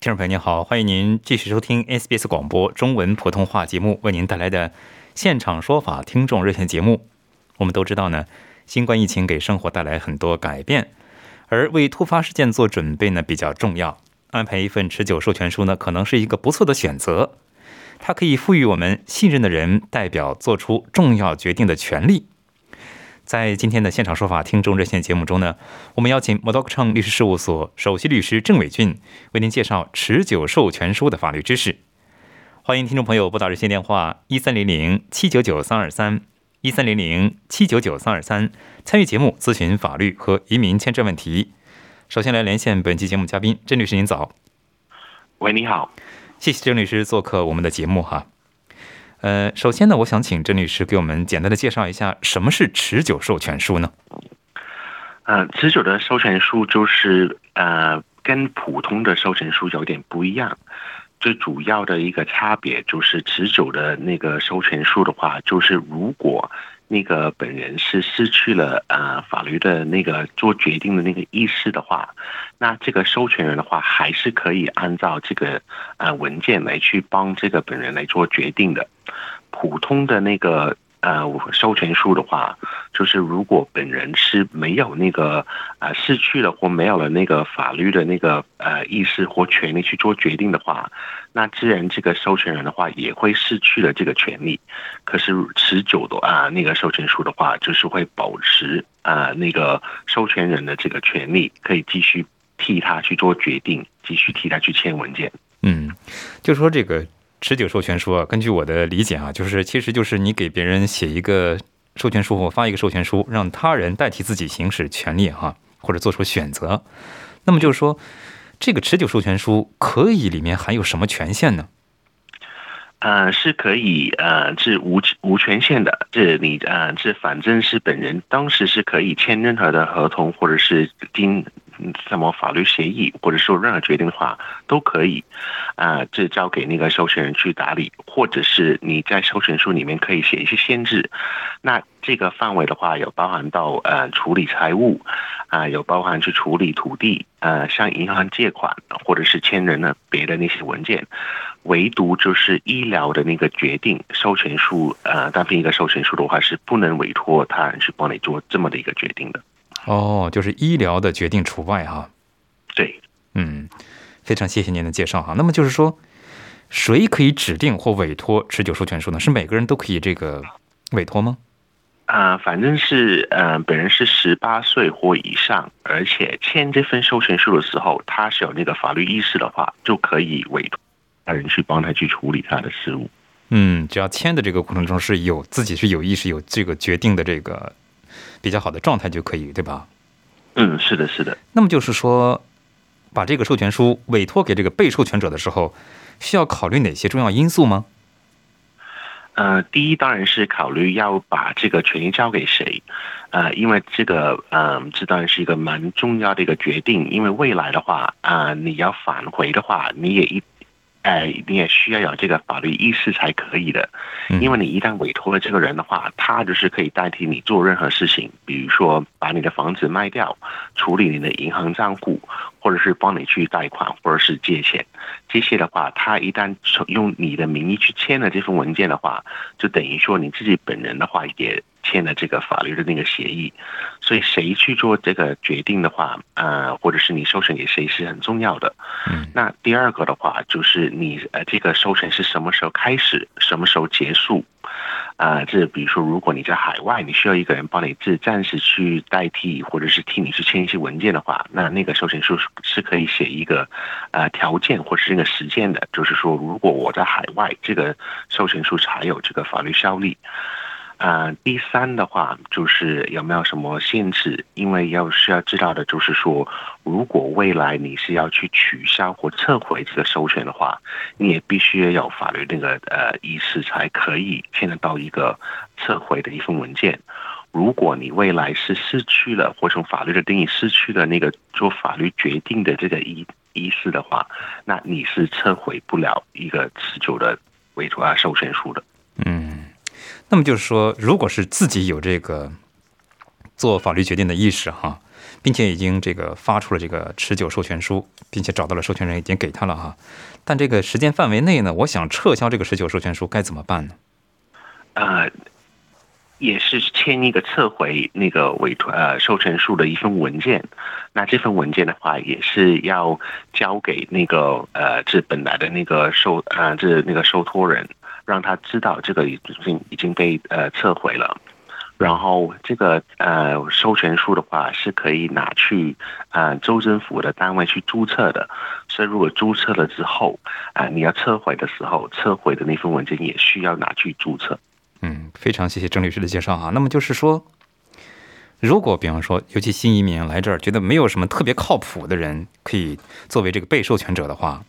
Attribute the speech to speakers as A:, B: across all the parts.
A: 听众朋友您好，欢迎您继续收听 SBS 广播中文普通话节目为您带来的现场说法听众热线节目。我们都知道呢，新冠疫情给生活带来很多改变，而为突发事件做准备呢比较重要。安排一份持久授权书呢，可能是一个不错的选择。它可以赋予我们信任的人代表做出重要决定的权利。在今天的现场说法听众热线节目中呢，我们邀请 m o d o k Cheng 律师事务所首席律师郑伟俊为您介绍持久授权书的法律知识。欢迎听众朋友拨打热线电话一三零零七九九三二三一三零零七九九三二三参与节目咨询法律和移民签证问题。首先来连线本期节目嘉宾郑律师，您早。
B: 喂，你好，
A: 谢谢郑律师做客我们的节目哈。呃，首先呢，我想请郑律师给我们简单的介绍一下什么是持久授权书呢？
B: 呃，持久的授权书就是呃，跟普通的授权书有点不一样。最主要的一个差别就是持久的那个授权书的话，就是如果那个本人是失去了呃法律的那个做决定的那个意识的话，那这个授权人的话还是可以按照这个呃文件来去帮这个本人来做决定的。普通的那个呃授权书的话，就是如果本人是没有那个呃失去了或没有了那个法律的那个呃意识或权利去做决定的话，那自然这个授权人的话也会失去了这个权利。可是持久的啊那个授权书的话，就是会保持啊那个授权人的这个权利，可以继续替他去做决定，继续替他去签文件。
A: 嗯，就说这个。持久授权书啊，根据我的理解啊，就是其实就是你给别人写一个授权书或发一个授权书，让他人代替自己行使权利哈，或者做出选择。那么就是说，这个持久授权书可以里面含有什么权限呢？
B: 呃，是可以呃，是无无权限的。这你呃，这反正是本人当时是可以签任何的合同，或者是订。什么法律协议或者说任何决定的话都可以，啊，这交给那个授权人去打理，或者是你在授权书里面可以写一些限制。那这个范围的话，有包含到呃处理财务，啊，有包含去处理土地，呃，向银行借款或者是签人的别的那些文件，唯独就是医疗的那个决定授权书，呃，单凭一个授权书的话是不能委托他人去帮你做这么的一个决定的。
A: 哦，就是医疗的决定除外哈。
B: 对，
A: 嗯，非常谢谢您的介绍哈。那么就是说，谁可以指定或委托持久授权书呢？是每个人都可以这个委托吗？
B: 啊，反正是呃，本人是十八岁或以上，而且签这份授权书的时候，他是有那个法律意识的话，就可以委托他人去帮他去处理他的事务。
A: 嗯，只要签的这个过程中是有自己是有意识、有这个决定的这个。比较好的状态就可以，对吧？
B: 嗯，是的，是的。
A: 那么就是说，把这个授权书委托给这个被授权者的时候，需要考虑哪些重要因素吗？
B: 呃，第一当然是考虑要把这个权利交给谁，呃，因为这个，嗯，这当然是一个蛮重要的一个决定，因为未来的话，啊，你要返回的话，你也一。哎，你也需要有这个法律意识才可以的，因为你一旦委托了这个人的话，他就是可以代替你做任何事情，比如说把你的房子卖掉，处理你的银行账户，或者是帮你去贷款，或者是借钱。这些的话，他一旦用你的名义去签了这份文件的话，就等于说你自己本人的话也签了这个法律的那个协议，所以谁去做这个决定的话，呃，或者是你授权给谁是很重要的。
A: 嗯，
B: 那第二个的话，就是你呃这个授权是什么时候开始，什么时候结束？啊，这比如说，如果你在海外，你需要一个人帮你自暂时去代替，或者是替你去签一些文件的话，那那个授权书是可以写一个呃条件或者是那个时间的，就是说，如果我在海外，这个授权书才有这个法律效力。啊，第三的话就是有没有什么限制？因为要需要知道的就是说，如果未来你是要去取消或撤回这个授权的话，你也必须要有法律那个呃意识才可以签得到一个撤回的一份文件。如果你未来是失去了或从法律的定义失去了那个做法律决定的这个意意思的话，那你是撤回不了一个持久的委托啊授权书的。
A: 嗯。那么就是说，如果是自己有这个做法律决定的意识哈，并且已经这个发出了这个持久授权书，并且找到了授权人，已经给他了哈，但这个时间范围内呢，我想撤销这个持久授权书该怎么办呢？
B: 呃，也是签一个撤回那个委托呃授权书的一份文件，那这份文件的话，也是要交给那个呃这本来的那个受呃这那个受托人。让他知道这个已经已经被呃撤回了，然后这个呃授权书的话是可以拿去啊州政府的单位去注册的，所以如果注册了之后啊你要撤回的时候，撤回的那份文件也需要拿去注册。
A: 嗯，非常谢谢郑律师的介绍哈。那么就是说，如果比方说，尤其新移民来这儿，觉得没有什么特别靠谱的人可以作为这个被授权者的话，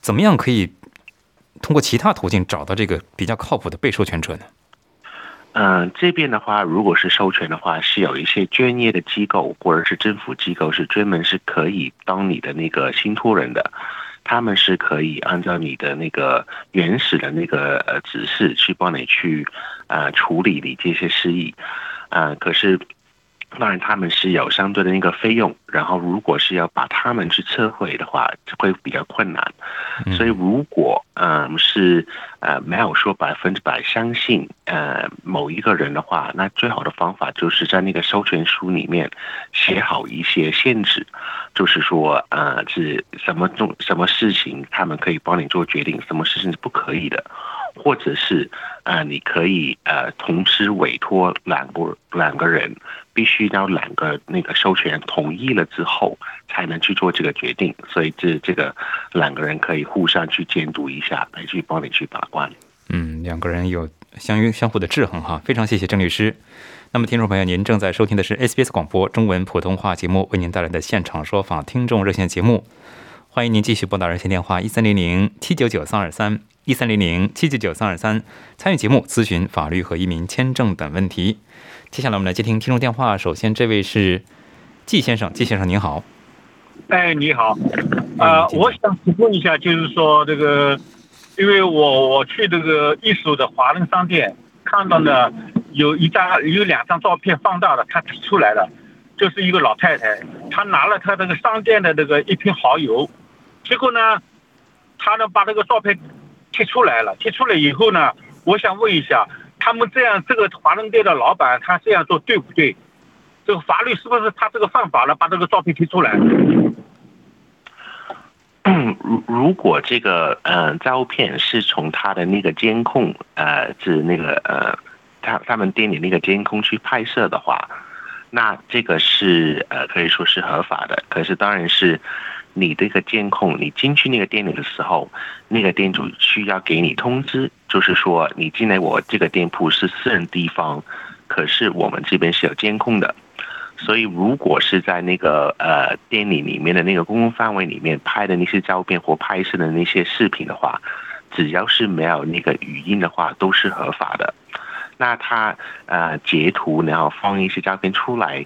A: 怎么样可以？通过其他途径找到这个比较靠谱的被授权者呢？
B: 嗯，这边的话，如果是授权的话，是有一些专业的机构或者是政府机构是专门是可以当你的那个信托人的，他们是可以按照你的那个原始的那个呃指示去帮你去啊处理你这些事宜啊，可是。当然，他们是有相对的那个费用，然后如果是要把他们去撤回的话，会比较困难。所以，如果嗯是呃没有说百分之百相信呃某一个人的话，那最好的方法就是在那个授权书里面写好一些限制，就是说呃是什么种什么事情他们可以帮你做决定，什么事情是不可以的。或者是，呃，你可以呃同时委托两个两个人，必须要两个那个授权人同意了之后，才能去做这个决定。所以这这个两个人可以互相去监督一下，来去帮你去把关。
A: 嗯，两个人有相约相互的制衡哈。非常谢谢郑律师。那么，听众朋友，您正在收听的是 SBS 广播中文普通话节目，为您带来的现场说法听众热线节目。欢迎您继续拨打热线电话一三零零七九九三二三。一三零零七九九三二三，参与节目咨询法律和移民签证等问题。接下来我们来接听听众电话。首先，这位是季先生，季先生您好。
C: 哎，你好。呃，我想提问一下，就是说这个，因为我我去这个艺术的华人商店，看到呢有一张有两张照片放大了，他提出来了，就是一个老太太，她拿了她这个商店的这个一瓶蚝油，结果呢，她呢把这个照片。贴出来了，贴出来以后呢，我想问一下，他们这样这个华人店的老板他这样做对不对？这个法律是不是他这个犯法了？把这个照片贴出来？
B: 如如果这个呃照片是从他的那个监控呃是那个呃他他们店里那个监控去拍摄的话，那这个是呃可以说是合法的。可是当然是。你这个监控，你进去那个店里的时候，那个店主需要给你通知，就是说你进来我这个店铺是私人地方，可是我们这边是有监控的，所以如果是在那个呃店里里面的那个公共范围里面拍的那些照片或拍摄的那些视频的话，只要是没有那个语音的话，都是合法的。那他呃截图然后放一些照片出来，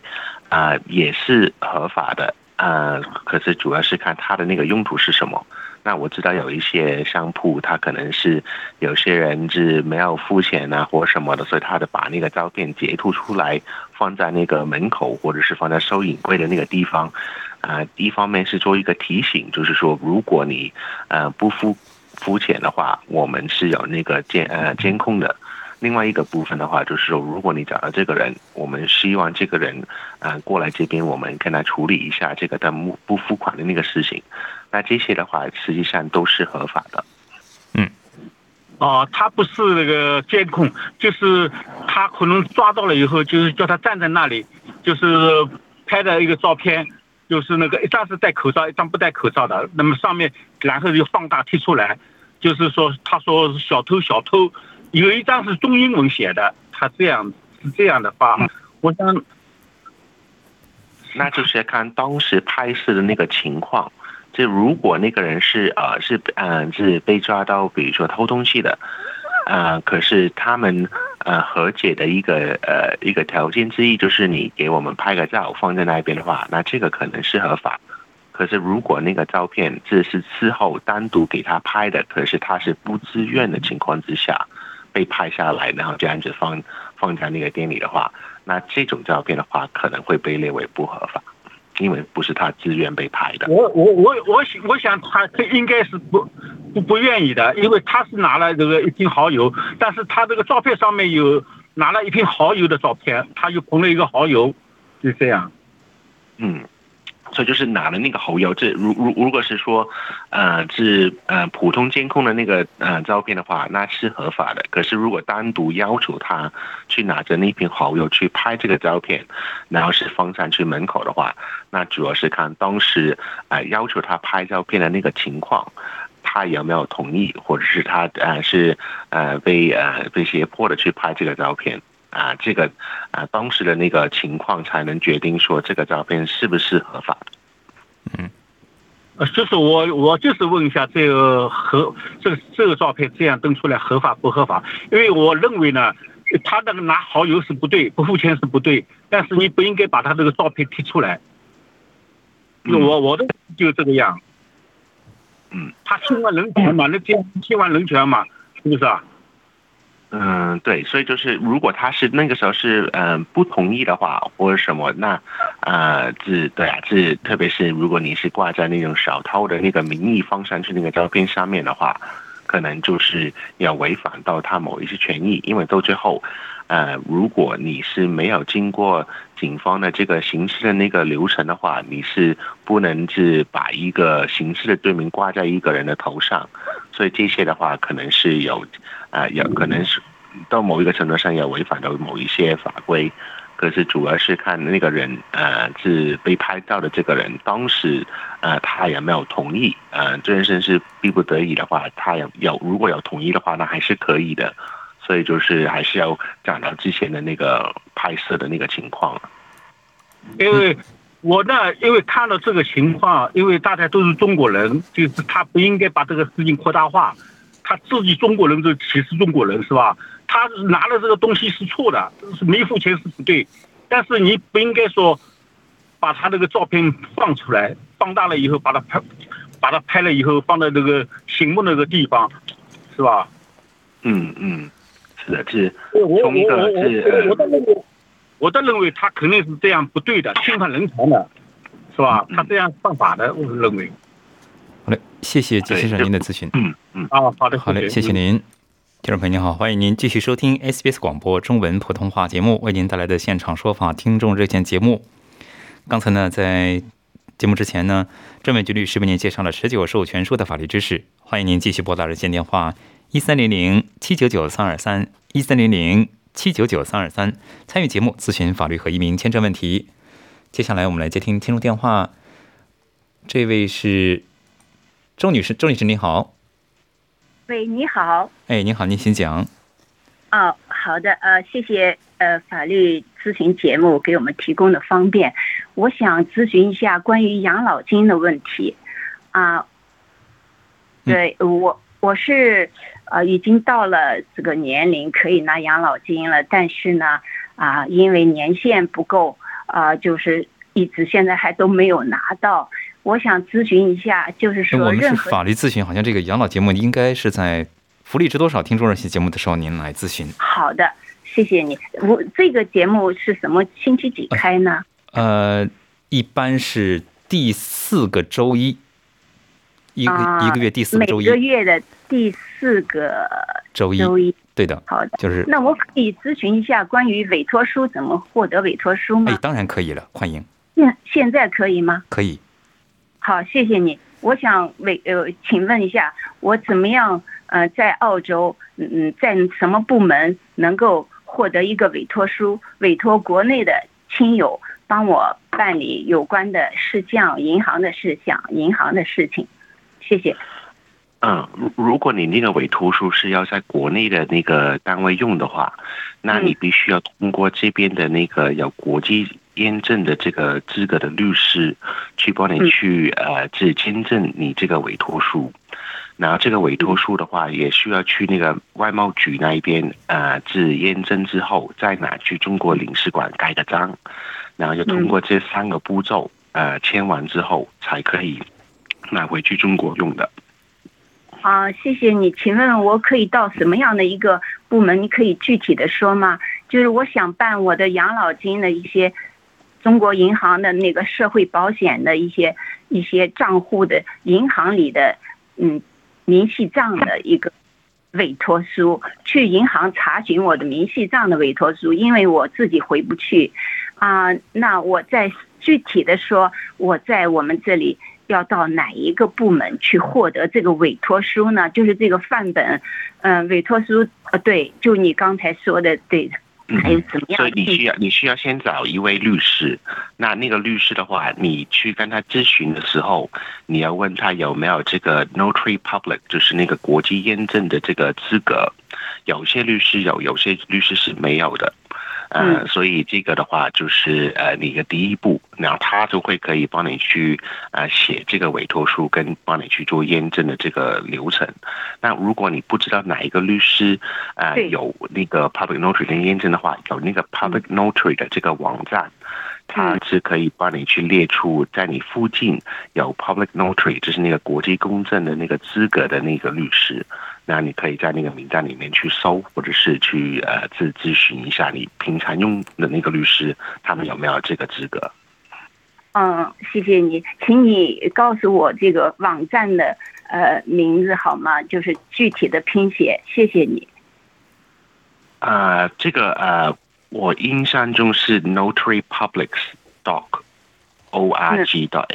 B: 啊也是合法的。呃，可是主要是看它的那个用途是什么。那我知道有一些商铺，他可能是有些人是没有付钱啊，或什么的，所以他的把那个照片截图出来，放在那个门口，或者是放在收银柜的那个地方。啊，一方面是做一个提醒，就是说，如果你呃不付付钱的话，我们是有那个监呃监控的。另外一个部分的话，就是说，如果你找到这个人，我们希望这个人啊过来这边，我们跟他处理一下这个他不不付款的那个事情。那这些的话，实际上都是合法的。
C: 嗯哦，他不是那个监控，就是他可能抓到了以后，就是叫他站在那里，就是拍的一个照片，就是那个一张是戴口罩，一张不戴口罩的。那么上面然后就放大贴出来，就是说他说小偷小偷，有一张是中英文写的，他这样是这样的话。我想，
B: 那就是要看当时拍摄的那个情况。就如果那个人是呃是嗯是被抓到，比如说偷东西的，呃，可是他们呃和解的一个呃一个条件之一就是你给我们拍个照放在那边的话，那这个可能是合法。可是如果那个照片这是事后单独给他拍的，可是他是不自愿的情况之下被拍下来，然后这样子放放在那个店里的话，那这种照片的话可能会被列为不合法。因为不是他自愿被拍的，
C: 我我我我想我想他这应该是不不不愿意的，因为他是拿了这个一瓶蚝油，但是他这个照片上面有拿了一瓶蚝油的照片，他又捧了一个蚝油，就这样，
B: 嗯。所以就是拿了那个猴油，这如如如果是说，呃，是呃普通监控的那个呃照片的话，那是合法的。可是如果单独要求他去拿着那瓶蚝油去拍这个照片，然后是放上去门口的话，那主要是看当时呃要求他拍照片的那个情况，他有没有同意，或者是他呃是呃被呃被胁迫的去拍这个照片。啊，这个啊，当时的那个情况才能决定说这个照片是不是合法
C: 的。嗯，呃，就是我我就是问一下这个合这个这个照片这样登出来合法不合法？因为我认为呢，他那个拿蚝油是不对，不付钱是不对，但是你不应该把他这个照片贴出来。我我的就这个样。
B: 嗯，
C: 他侵犯人权嘛？那这样侵犯人权嘛？是不是啊？
B: 嗯，对，所以就是如果他是那个时候是嗯不同意的话，或者什么，那呃，这对啊，这特别是如果你是挂在那种小偷的那个名义放上去那个照片上面的话，可能就是要违反到他某一些权益，因为到最后，呃，如果你是没有经过警方的这个刑事的那个流程的话，你是不能是把一个刑事的罪名挂在一个人的头上，所以这些的话可能是有。啊，有可能是到某一个程度上要违反到某一些法规，可是主要是看那个人，呃，是被拍到的这个人，当时呃他有没有同意，呃，这件事是逼不得已的话，他有有如果有同意的话，那还是可以的，所以就是还是要讲到之前的那个拍摄的那个情况
C: 因为我呢，因为看到这个情况，因为大家都是中国人，就是他不应该把这个事情扩大化。他自己中国人就歧视中国人是吧？他拿了这个东西是错的，是没付钱是不对，但是你不应该说把他那个照片放出来，放大了以后把它拍，把它拍了以后放在那个醒目那个地方，是吧？
B: 嗯嗯，是的，是
C: 从一个是，我的认为，我的认为他肯定是这样不对的，侵犯人权的，是吧？他这样犯法的，我认为。
A: 好嘞，谢谢季先生您的咨询。
C: 嗯嗯啊，好的，
A: 好嘞，谢谢您，听众朋友您好，欢迎您继续收听 SBS 广播中文普通话节目为您带来的现场说法听众热线节目。刚才呢，在节目之前呢，郑伟局律师为您介绍了持久授权书的法律知识。欢迎您继续拨打热线电话一三零零七九九三二三一三零零七九九三二三参与节目咨询法律和移民签证问题。接下来我们来接听听众电话，这位是。周女士，周女士您好。
D: 喂，你好。
A: 哎，你好，您请讲。
D: 哦，好的，呃，谢谢呃法律咨询节目给我们提供的方便。我想咨询一下关于养老金的问题。啊，对我我是呃已经到了这个年龄可以拿养老金了，但是呢啊因为年限不够啊，就是一直现在还都没有拿到。我想咨询一下，就是说，
A: 我们是法律咨询，好像这个养老节目应该是在《福利知多少》听众热线节目的时候您来咨询。
D: 好的，谢谢你。我这个节目是什么星期几开呢？
A: 呃，一般是第四个周一，一个一个月第四个周
D: 一。每个月的第四个
A: 周一，
D: 周一。
A: 对的，
D: 好的，
A: 就是
D: 那我可以咨询一下关于委托书怎么获得委托书吗？
A: 哎，当然可以了，欢迎，
D: 现现在可以吗？
A: 可以。
D: 好，谢谢你。我想委呃，请问一下，我怎么样呃，在澳洲嗯嗯，在什么部门能够获得一个委托书，委托国内的亲友帮我办理有关的事项、银行的事项、银行的事情？谢谢。
B: 嗯，如如果你那个委托书是要在国内的那个单位用的话，那你必须要通过这边的那个有国际验证的这个资格的律师，去帮你去呃，去签证你这个委托书。然后这个委托书的话，也需要去那个外贸局那一边呃，自验证之后，再拿去中国领事馆盖个章，然后就通过这三个步骤呃，签完之后才可以拿回去中国用的。
D: 啊，谢谢你。请问我可以到什么样的一个部门？你可以具体的说吗？就是我想办我的养老金的一些中国银行的那个社会保险的一些一些账户的银行里的嗯明细账的一个委托书，去银行查询我的明细账的委托书，因为我自己回不去啊。那我再具体的说，我在我们这里。要到哪一个部门去获得这个委托书呢？就是这个范本，嗯，委托书，呃，对，就你刚才说的，对，还有怎么样？
B: 所以你需要，你需要先找一位律师。那那个律师的话，你去跟他咨询的时候，你要问他有没有这个 notary public，就是那个国际验证的这个资格。有些律师有，有些律师是没有的。呃，所以这个的话就是呃，你的第一步，然后他就会可以帮你去呃写这个委托书，跟帮你去做验证的这个流程。那如果你不知道哪一个律师呃有那个 public notary 跟验证的话，有那个 public notary 的这个网站，它是可以帮你去列出在你附近有 public notary，就是那个国际公证的那个资格的那个律师。那你可以在那个名单里面去搜，或者是去呃自咨询一下你平常用的那个律师，他们有没有这个资格？
D: 嗯，谢谢你，请你告诉我这个网站的呃名字好吗？就是具体的拼写，谢谢你。
B: 呃，这个呃，我印象中是 notarypublics.dot org dot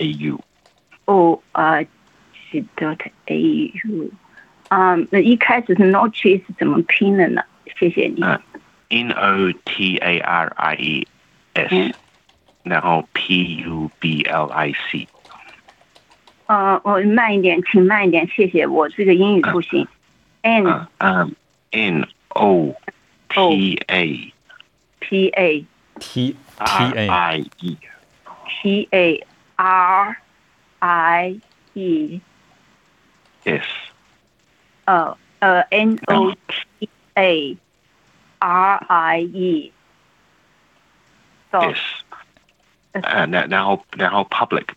D: au。o r g dot a u。啊，那一开始是 notary 是怎么拼的呢？谢谢你。
B: 嗯，N O T A R I E S，然后 P U B L I C。
D: 呃，我慢一点，请慢一点，谢谢。我这个英语不行。
B: N 嗯 N O T A
D: T A.
A: T
B: T A I E.
D: T A R I E.
B: S
D: uh, uh, N O T A R I E.
B: So, yes. And uh, now now public.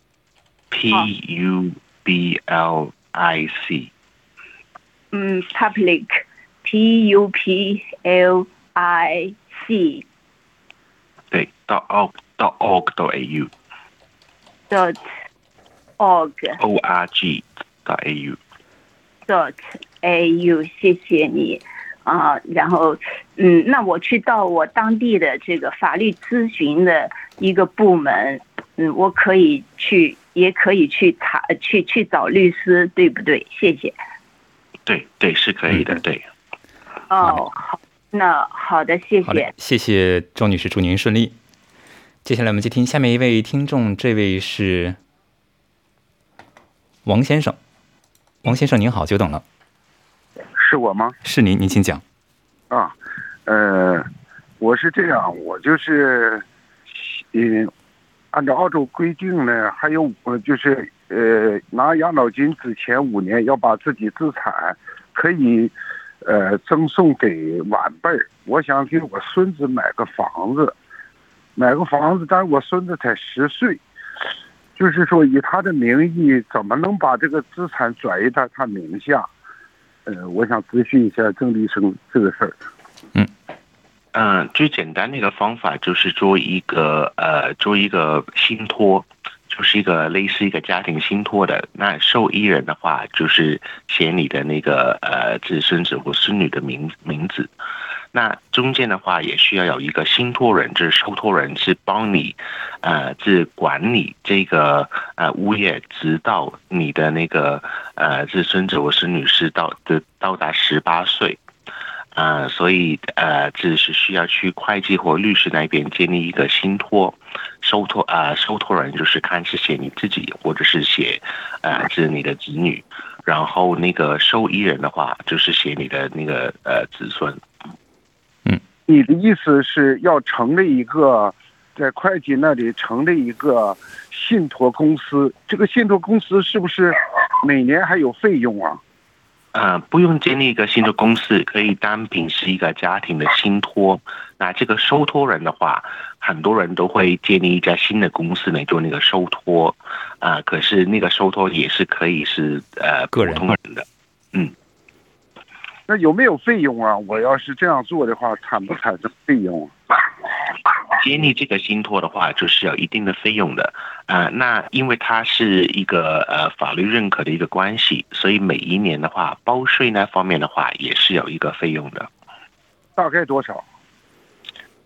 B: P U B L I C.
D: Mm, public. P U P L I C.
B: 对，dot org dot org dot A U。
D: dot org。
B: O R G dot A U。
D: dot a u，谢谢你啊。然后，嗯，那我去到我当地的这个法律咨询的一个部门，嗯，我可以去，也可以去查，去去找律师，对不对？谢谢。
B: 对对，是可以的，对。
D: 哦，好，那好的，谢谢。
A: 谢谢周女士，祝您顺利。接下来我们接听下面一位听众，这位是王先生。王先生您好，久等了。
E: 是我吗？
A: 是您，您请讲。
E: 啊，呃，我是这样，我就是，嗯，按照澳洲规定呢，还有呃，就是呃，拿养老金之前五年要把自己资产可以呃赠送给晚辈儿。我想给我孙子买个房子，买个房子，但是我孙子才十岁。就是说，以他的名义，怎么能把这个资产转移到他名下？呃，我想咨询一下郑医生这个事儿。
B: 嗯，嗯，最简单的一个方法就是做一个呃，做一个信托，就是一个类似一个家庭信托的。那受益人的话，就是写你的那个呃子孙子或孙女的名名字。那中间的话也需要有一个信托人，就是受托人是帮你，呃，是管理这个呃物业，直到你的那个呃子孙子或孙女是到的到达十八岁。呃，所以呃，只是需要去会计或律师那边建立一个信托，受托啊，受托人就是看是写你自己，或者是写呃是你的子女，然后那个受益人的话就是写你的那个呃子孙。
A: 嗯，
E: 你的意思是要成立一个在会计那里成立一个信托公司？这个信托公司是不是每年还有费用啊？
B: 呃，不用建立一个新的公司，可以单凭是一个家庭的信托。那这个受托人的话，很多人都会建立一家新的公司来做那个受托。啊，可是那个受托也是可以是呃
A: 个人
B: 的。嗯，
E: 那有没有费用啊？我要是这样做的话，产不产生费用？
B: 建立这个信托的话，就是有一定的费用的。啊，那因为它是一个呃法律认可的一个关系，所以每一年的话，包税那方面的话也是有一个费用的。
E: 大概多少？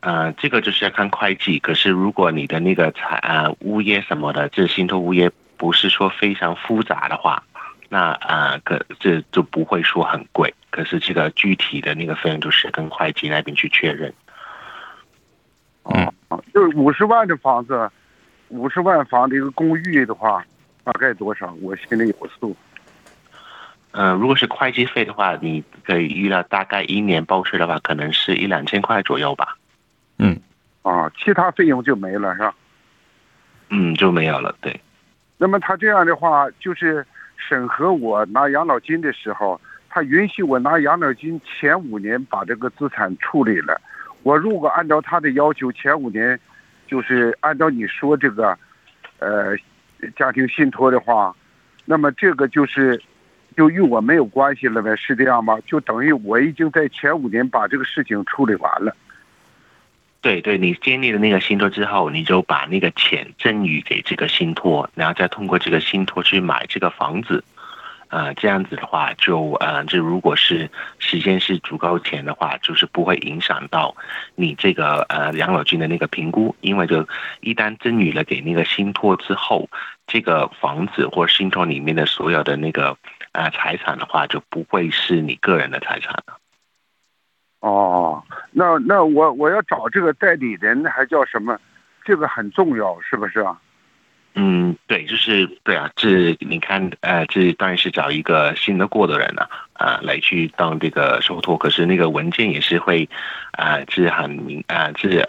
B: 呃，这个就是要看会计。可是如果你的那个财呃物业什么的，这信托物业不是说非常复杂的话，那啊可这就不会说很贵。可是这个具体的那个费用就是跟会计那边去确认。
E: 哦，就是五十万的房子。五十万房的一个公寓的话，大概多少？我心里有数。
B: 嗯，如果是会计费的话，你可以预料大概一年报税的话，可能是一两千块左右吧。
A: 嗯，
E: 啊，其他费用就没了，是吧？
B: 嗯，就没有了。对。
E: 那么他这样的话，就是审核我拿养老金的时候，他允许我拿养老金前五年把这个资产处理了。我如果按照他的要求，前五年。就是按照你说这个，呃，家庭信托的话，那么这个就是就与我没有关系了呗？是这样吗？就等于我已经在前五年把这个事情处理完了。
B: 对对，你建立了那个信托之后，你就把那个钱赠予给这个信托，然后再通过这个信托去买这个房子。呃，这样子的话，就呃，就如果是时间是足够前的话，就是不会影响到你这个呃养老金的那个评估，因为就一旦赠予了给那个信托之后，这个房子或信托里面的所有的那个呃财产的话，就不会是你个人的财产了。
E: 哦，那那我我要找这个代理人还叫什么？这个很重要，是不是啊？
B: 嗯，对，就是对啊，这你看，呃，这当然是找一个信得过的人了，啊，来去当这个受托。可是那个文件也是会，啊，是很明，啊，这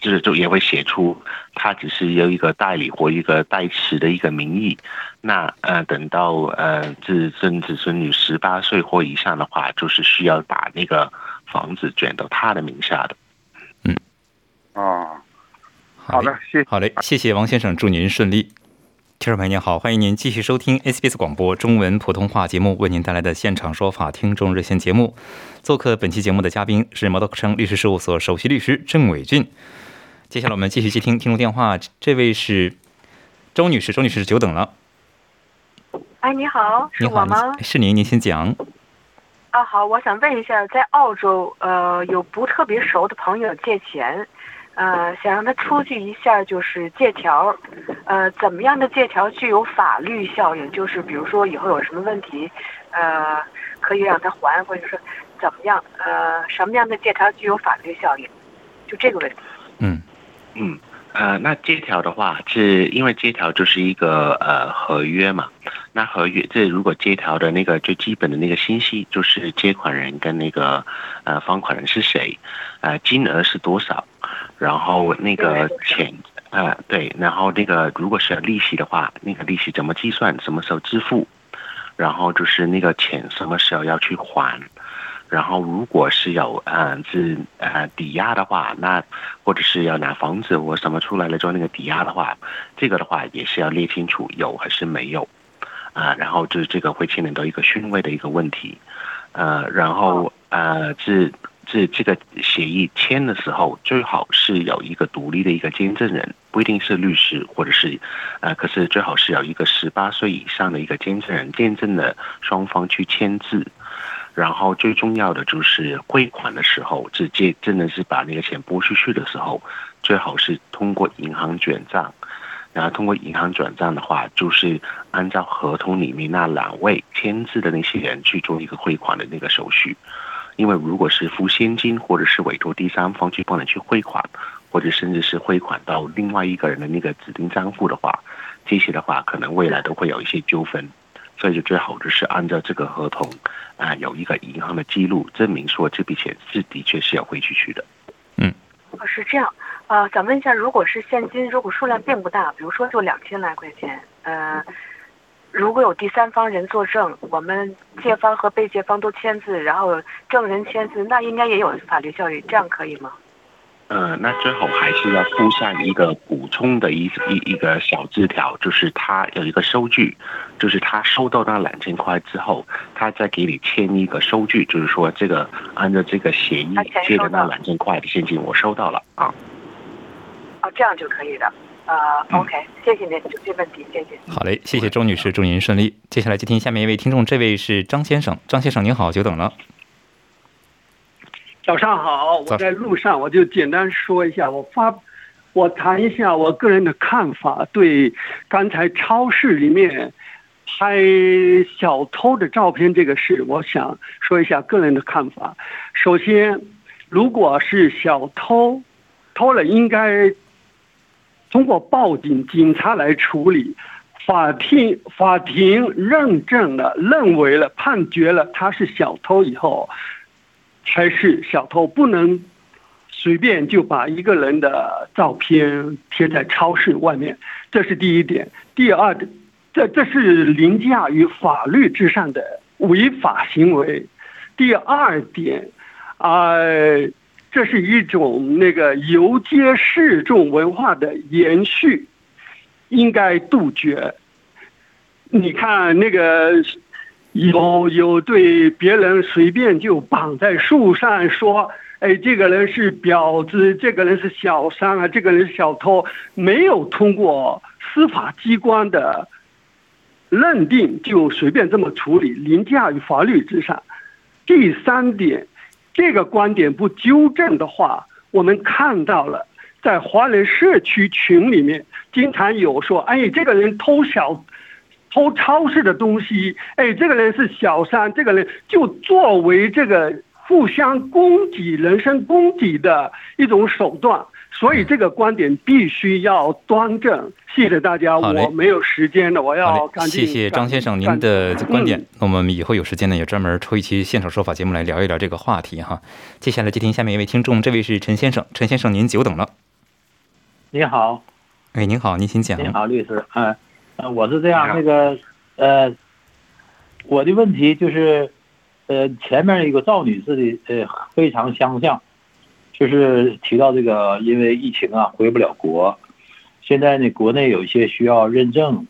B: 这就也会写出他只是有一个代理或一个代持的一个名义。那呃，等到呃，这孙子孙女十八岁或以上的话，就是需要把那个房子转到他的名下的。
A: 嗯，
E: 啊。好的，谢
A: 好嘞，谢谢王先生，祝您顺利。听众朋友您好，欢迎您继续收听 SBS 广播中文普通话节目，为您带来的现场说法听众热线节目。做客本期节目的嘉宾是毛道克城律师事务所首席律师郑伟俊。接下来我们继续接听听众电话，这位是周女士，周女士久等了。
F: 哎，你好，是我吗？
A: 是您，您先讲。
F: 啊，好，我想问一下，在澳洲，呃，有不特别熟的朋友借钱。呃，想让他出具一下就是借条，呃，怎么样的借条具有法律效应？就是比如说以后有什么问题，呃，可以让他还，或者说怎么样？呃，什么样的借条具有法律效应？就这个问题。
A: 嗯
B: 嗯呃，那借条的话，是因为借条就是一个呃合约嘛。那合约这如果借条的那个最基本的那个信息，就是借款人跟那个呃放款人是谁，呃，金额是多少。然后那个钱，呃，对，然后那个如果是利息的话，那个利息怎么计算，什么时候支付？然后就是那个钱什么时候要去还？然后如果是有呃是呃抵押的话，那或者是要拿房子或什么出来了做那个抵押的话，这个的话也是要列清楚有还是没有啊。然后就是这个会牵连到一个讯位的一个问题，呃，然后呃是。这这个协议签的时候，最好是有一个独立的一个见证人，不一定是律师，或者是，呃，可是最好是有一个十八岁以上的一个见证人，见证的双方去签字。然后最重要的就是汇款的时候，直接真的是把那个钱拨出去的时候，最好是通过银行转账。然后通过银行转账的话，就是按照合同里面那两位签字的那些人去做一个汇款的那个手续。因为如果是付现金，或者是委托第三方去帮你去汇款，或者甚至是汇款到另外一个人的那个指定账户的话，这些的话可能未来都会有一些纠纷。所以就最好就是按照这个合同啊，有一个银行的记录证明说这笔钱是的确是要汇出去的。
A: 嗯，
F: 哦，是这样。呃，想问一下，如果是现金，如果数量并不大，比如说就两千来块钱，呃，如果有第三方人作证，我们借方和被借方都签字，然后证人签字，那应该也有法律效力，这样可以吗？
B: 呃，那最后还是要附上一个补充的一一一个小字条，就是他有一个收据，就是他收到那两千块之后，他再给你签一个收据，就是说这个按照这个协议借的那两千块的现金我收到了啊。
F: 哦，这样就可以的。呃，OK，谢谢您，就这问题，谢谢。
A: 好嘞，谢谢周女士，祝您顺利。接下来接听下面一位听众，这位是张先生，张先生您好，久等了。
G: 早上好，我在路上，我就简单说一下，我发，我谈一下我个人的看法，对刚才超市里面拍小偷的照片这个事，我想说一下个人的看法。首先，如果是小偷偷了，应该。通过报警，警察来处理，法庭法庭认证了，认为了，判决了他是小偷以后，才是小偷，不能随便就把一个人的照片贴在超市外面，这是第一点。第二，这这是凌驾于法律之上的违法行为。第二点，啊。这是一种那个游街示众文化的延续，应该杜绝。你看那个有有对别人随便就绑在树上说，哎，这个人是婊子，这个人是小三啊，这个人是小偷，没有通过司法机关的认定就随便这么处理，凌驾于法律之上。第三点。这个观点不纠正的话，我们看到了，在华人社区群里面，经常有说：“哎，这个人偷小，偷超市的东西，哎，这个人是小三，这个人就作为这个互相攻击、人身攻击的一种手段。”所以这个观点必须要端正。谢谢大家，我没有时间了，我要赶紧。
A: 谢谢张先生您的观点。那我们以后有时间呢，也专门抽一期现场说法节目来聊一聊这个话题哈。接下来接听下面一位听众，这位是陈先生，陈先生您久等了。
H: 你好，
A: 哎，您好，您请讲。
H: 你好，律师，嗯，呃，我是这样，那个，呃，我的问题就是，呃，前面一个赵女士的，呃，非常相像。就是提到这个，因为疫情啊，回不了国。现在呢，国内有一些需要认证，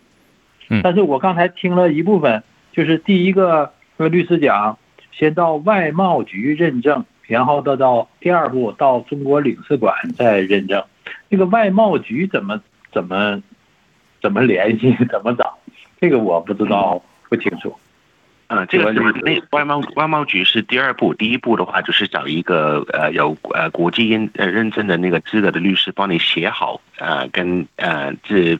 H: 但是我刚才听了一部分，就是第一个，那律师讲，先到外贸局认证，然后到到第二步到中国领事馆再认证。那个外贸局怎么怎么怎么联系，怎么找？这个我不知道，不清楚。
B: 嗯，这个是那外贸外贸局是第二步，第一步的话就是找一个呃有呃国际认呃认证的那个资格的律师帮你写好呃跟呃这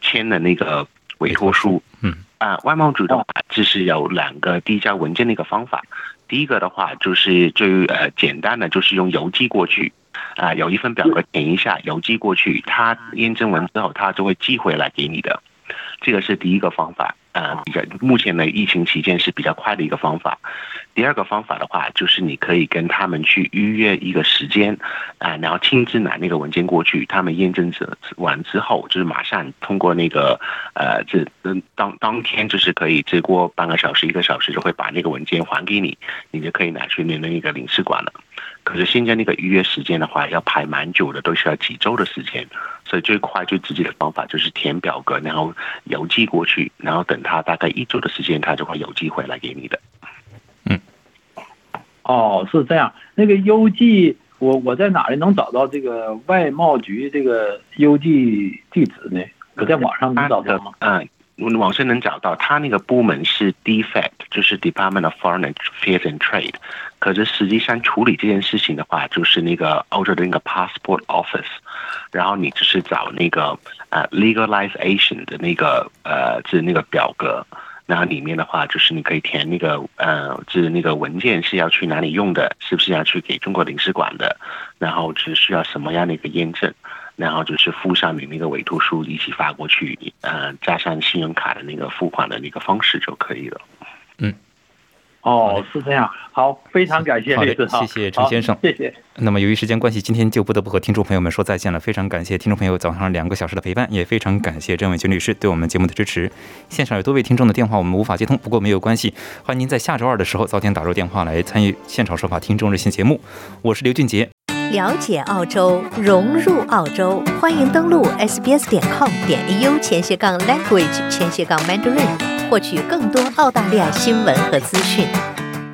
B: 签的那个委托书。
A: 嗯
B: 啊，外贸局的话就是有两个递交文件的一个方法，第一个的话就是最呃简单的就是用邮寄过去啊，有一份表格填一下邮寄过去，他验证完之后他就会寄回来给你的，这个是第一个方法。呃，比较目前的疫情期间是比较快的一个方法。第二个方法的话，就是你可以跟他们去预约一个时间，啊，然后亲自拿那个文件过去，他们验证完之后，就是马上通过那个呃，这当当天就是可以，只过半个小时一个小时就会把那个文件还给你，你就可以拿去你的那个领事馆了。可是现在那个预约时间的话，要排蛮久的，都需要几周的时间。所以最快最直接的方法就是填表格，然后邮寄过去，然后等他大概一周的时间，他就会有机会来给你的。
A: 嗯，
H: 哦，是这样。那个邮寄，我我在哪里能找到这个外贸局这个邮寄地址呢？我在网上能找到吗？
B: 嗯。网上能找到，他那个部门是 DFAT，就是 Department of Foreign Affairs and Trade。可是实际上处理这件事情的话，就是那个欧洲的那个 Passport Office。然后你就是找那个呃 Legalization 的那个呃，就是那个表格。然后里面的话，就是你可以填那个呃，就是那个文件是要去哪里用的，是不是要去给中国领事馆的？然后只需要什么样的一个验证？然后就是附上你那个委托书一起发过去，呃，加上信用卡的那个付款的那个方式就可以了。
H: 嗯，哦，是这样。好，非常感谢。
A: 好的，谢谢陈先生。
H: 谢谢。
A: 那么由于时间关系，今天就不得不和听众朋友们说再见了。非常感谢听众朋友早上两个小时的陪伴，也非常感谢郑伟军律师对我们节目的支持。现场有多位听众的电话我们无法接通，不过没有关系，欢迎您在下周二的时候早点打入电话来参与现场说法听众热线节目。我是刘俊杰。
I: 了解澳洲，融入澳洲，欢迎登录 sbs 点 com 点 au 前斜杠 language 前斜杠 mandarin，获取更多澳大利亚新闻和资讯。